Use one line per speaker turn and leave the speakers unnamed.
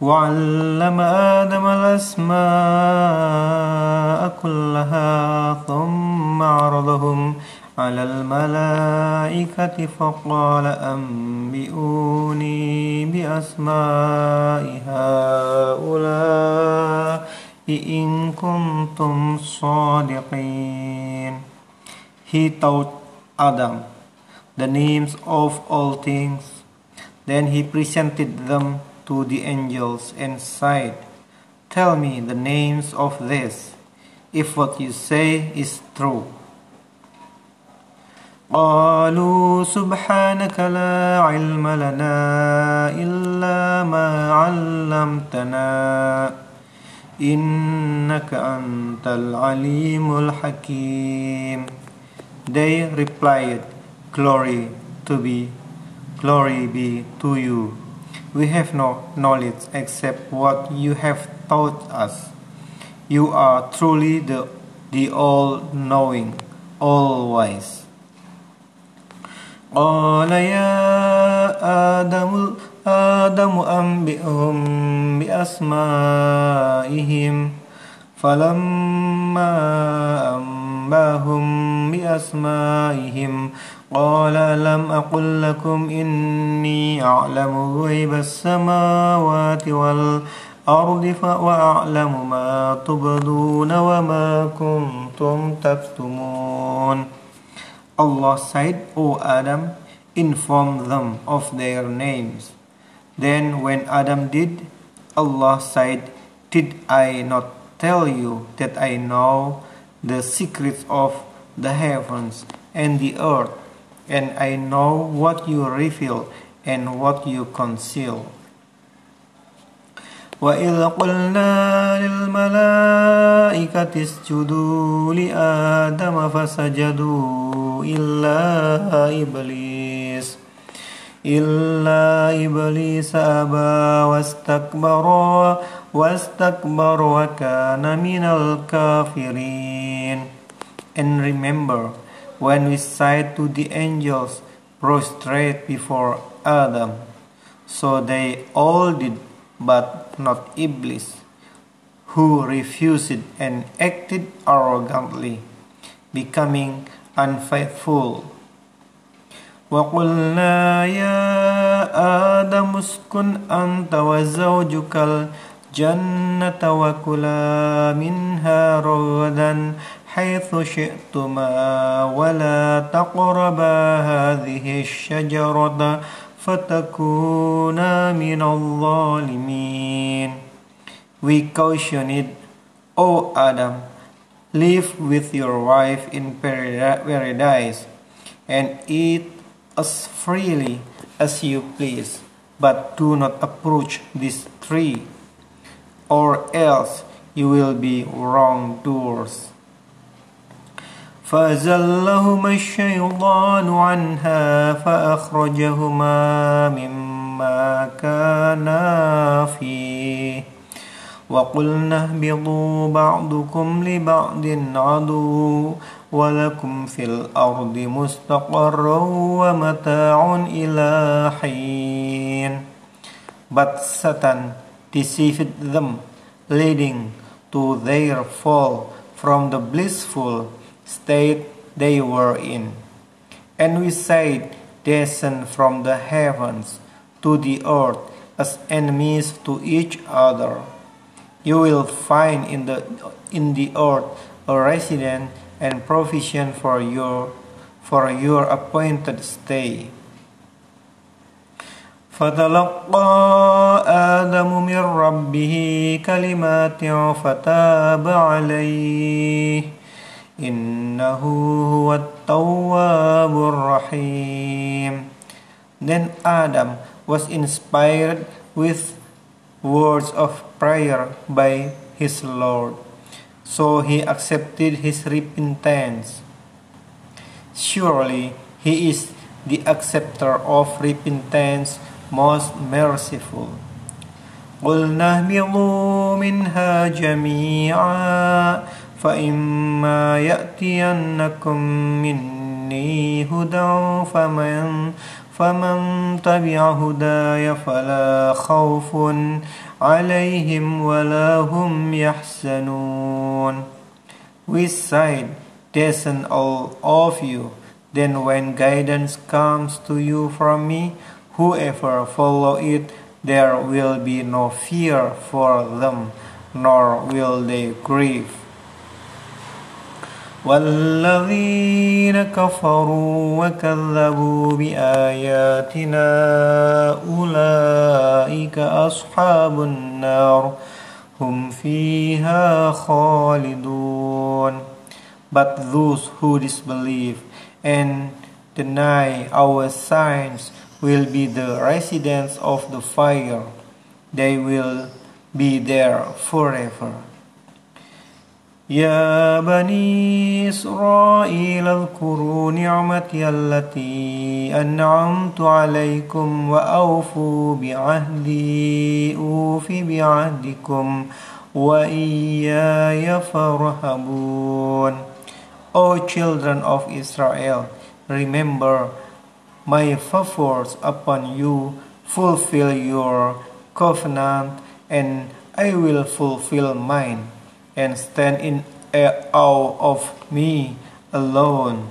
وعلم آدم الأسماء كلها ثم عرضهم على الملائكة فقال أنبئوني بأسماء هؤلاء إن كنتم صادقين He taught Adam the names of all things. Then he presented them to the angels and said, Tell me the names of this, if what you say is true. قالوا سبحانك لا علم لنا إلا ما علمتنا إنك أنت العليم الحكيم They replied, Glory to be, glory be to you. We have no knowledge except what you have taught us. You are truly the, the all-knowing, all-wise. قال يا آدم آدم أنبئهم بأسمائهم فلما أنباهم بأسمائهم قال لم أقل لكم إني أعلم غيب السماوات والأرض وأعلم ما تبدون وما كنتم تكتمون Allah said, O Adam, inform them of their names. Then when Adam did, Allah said, Did I not tell you that I know the secrets of the heavens and the earth, and I know what you reveal and what you conceal? وإذ قلنا للملائكة اسجدوا لآدم فسجدوا إلا إبليس إلا إبليس أبى واستكبر واستكبر وكان من الكافرين And remember when we said to the angels prostrate before Adam so they all did but not Iblis, who refused and acted arrogantly, becoming unfaithful. وقلنا يا آدم اسكن أنت وزوجك الجنة وكلا منها رغدا حيث شئتما ولا تقربا هذه الشجرة فتكونا من الظالمين. We caution it, O Adam, live with your wife in paradise and eat as freely as you please, but do not approach this tree, or else you will be wrongdoers. فأزلهما الشيطان عنها فأخرجهما مما كانا فيه وقلنا اهبطوا بعضكم لبعض عدو ولكم في الأرض مستقر ومتاع إلى حين But Satan deceived them, leading to their fall from the blissful state they were in. And we said, Descend from the heavens to the earth as enemies to each other. You will find in the, in the earth a residence and provision for your, for your appointed stay. فتلقى آدم من ربه كلمات فتاب عليه إنه هو التواب الرحيم Then Adam was inspired with words of prayer by his Lord. So he accepted his repentance. Surely he is the acceptor of repentance, most merciful. قلنا اهبطوا منها جميعا فإما يأتينكم مني هدى فمن فمن تبع هداي فلا خوف عليهم ولا هم يحزنون We said, descend all of you. Then when guidance comes to you from me, whoever follow it, there will be no fear for them, nor will they grieve. والذين كفروا وكذبوا بآياتنا أولئك أصحاب النار هم فيها خالدون But those who disbelieve and deny our signs will be the residents of the fire. They will be there forever. يا بني إسرائيل اذكروا نعمتي التي أنعمت عليكم وأوفوا بعهدي أوف بعهدكم وإياي فارهبون O children of Israel, remember my favors upon you, fulfill your covenant, and I will fulfill mine, and stand in awe of me alone.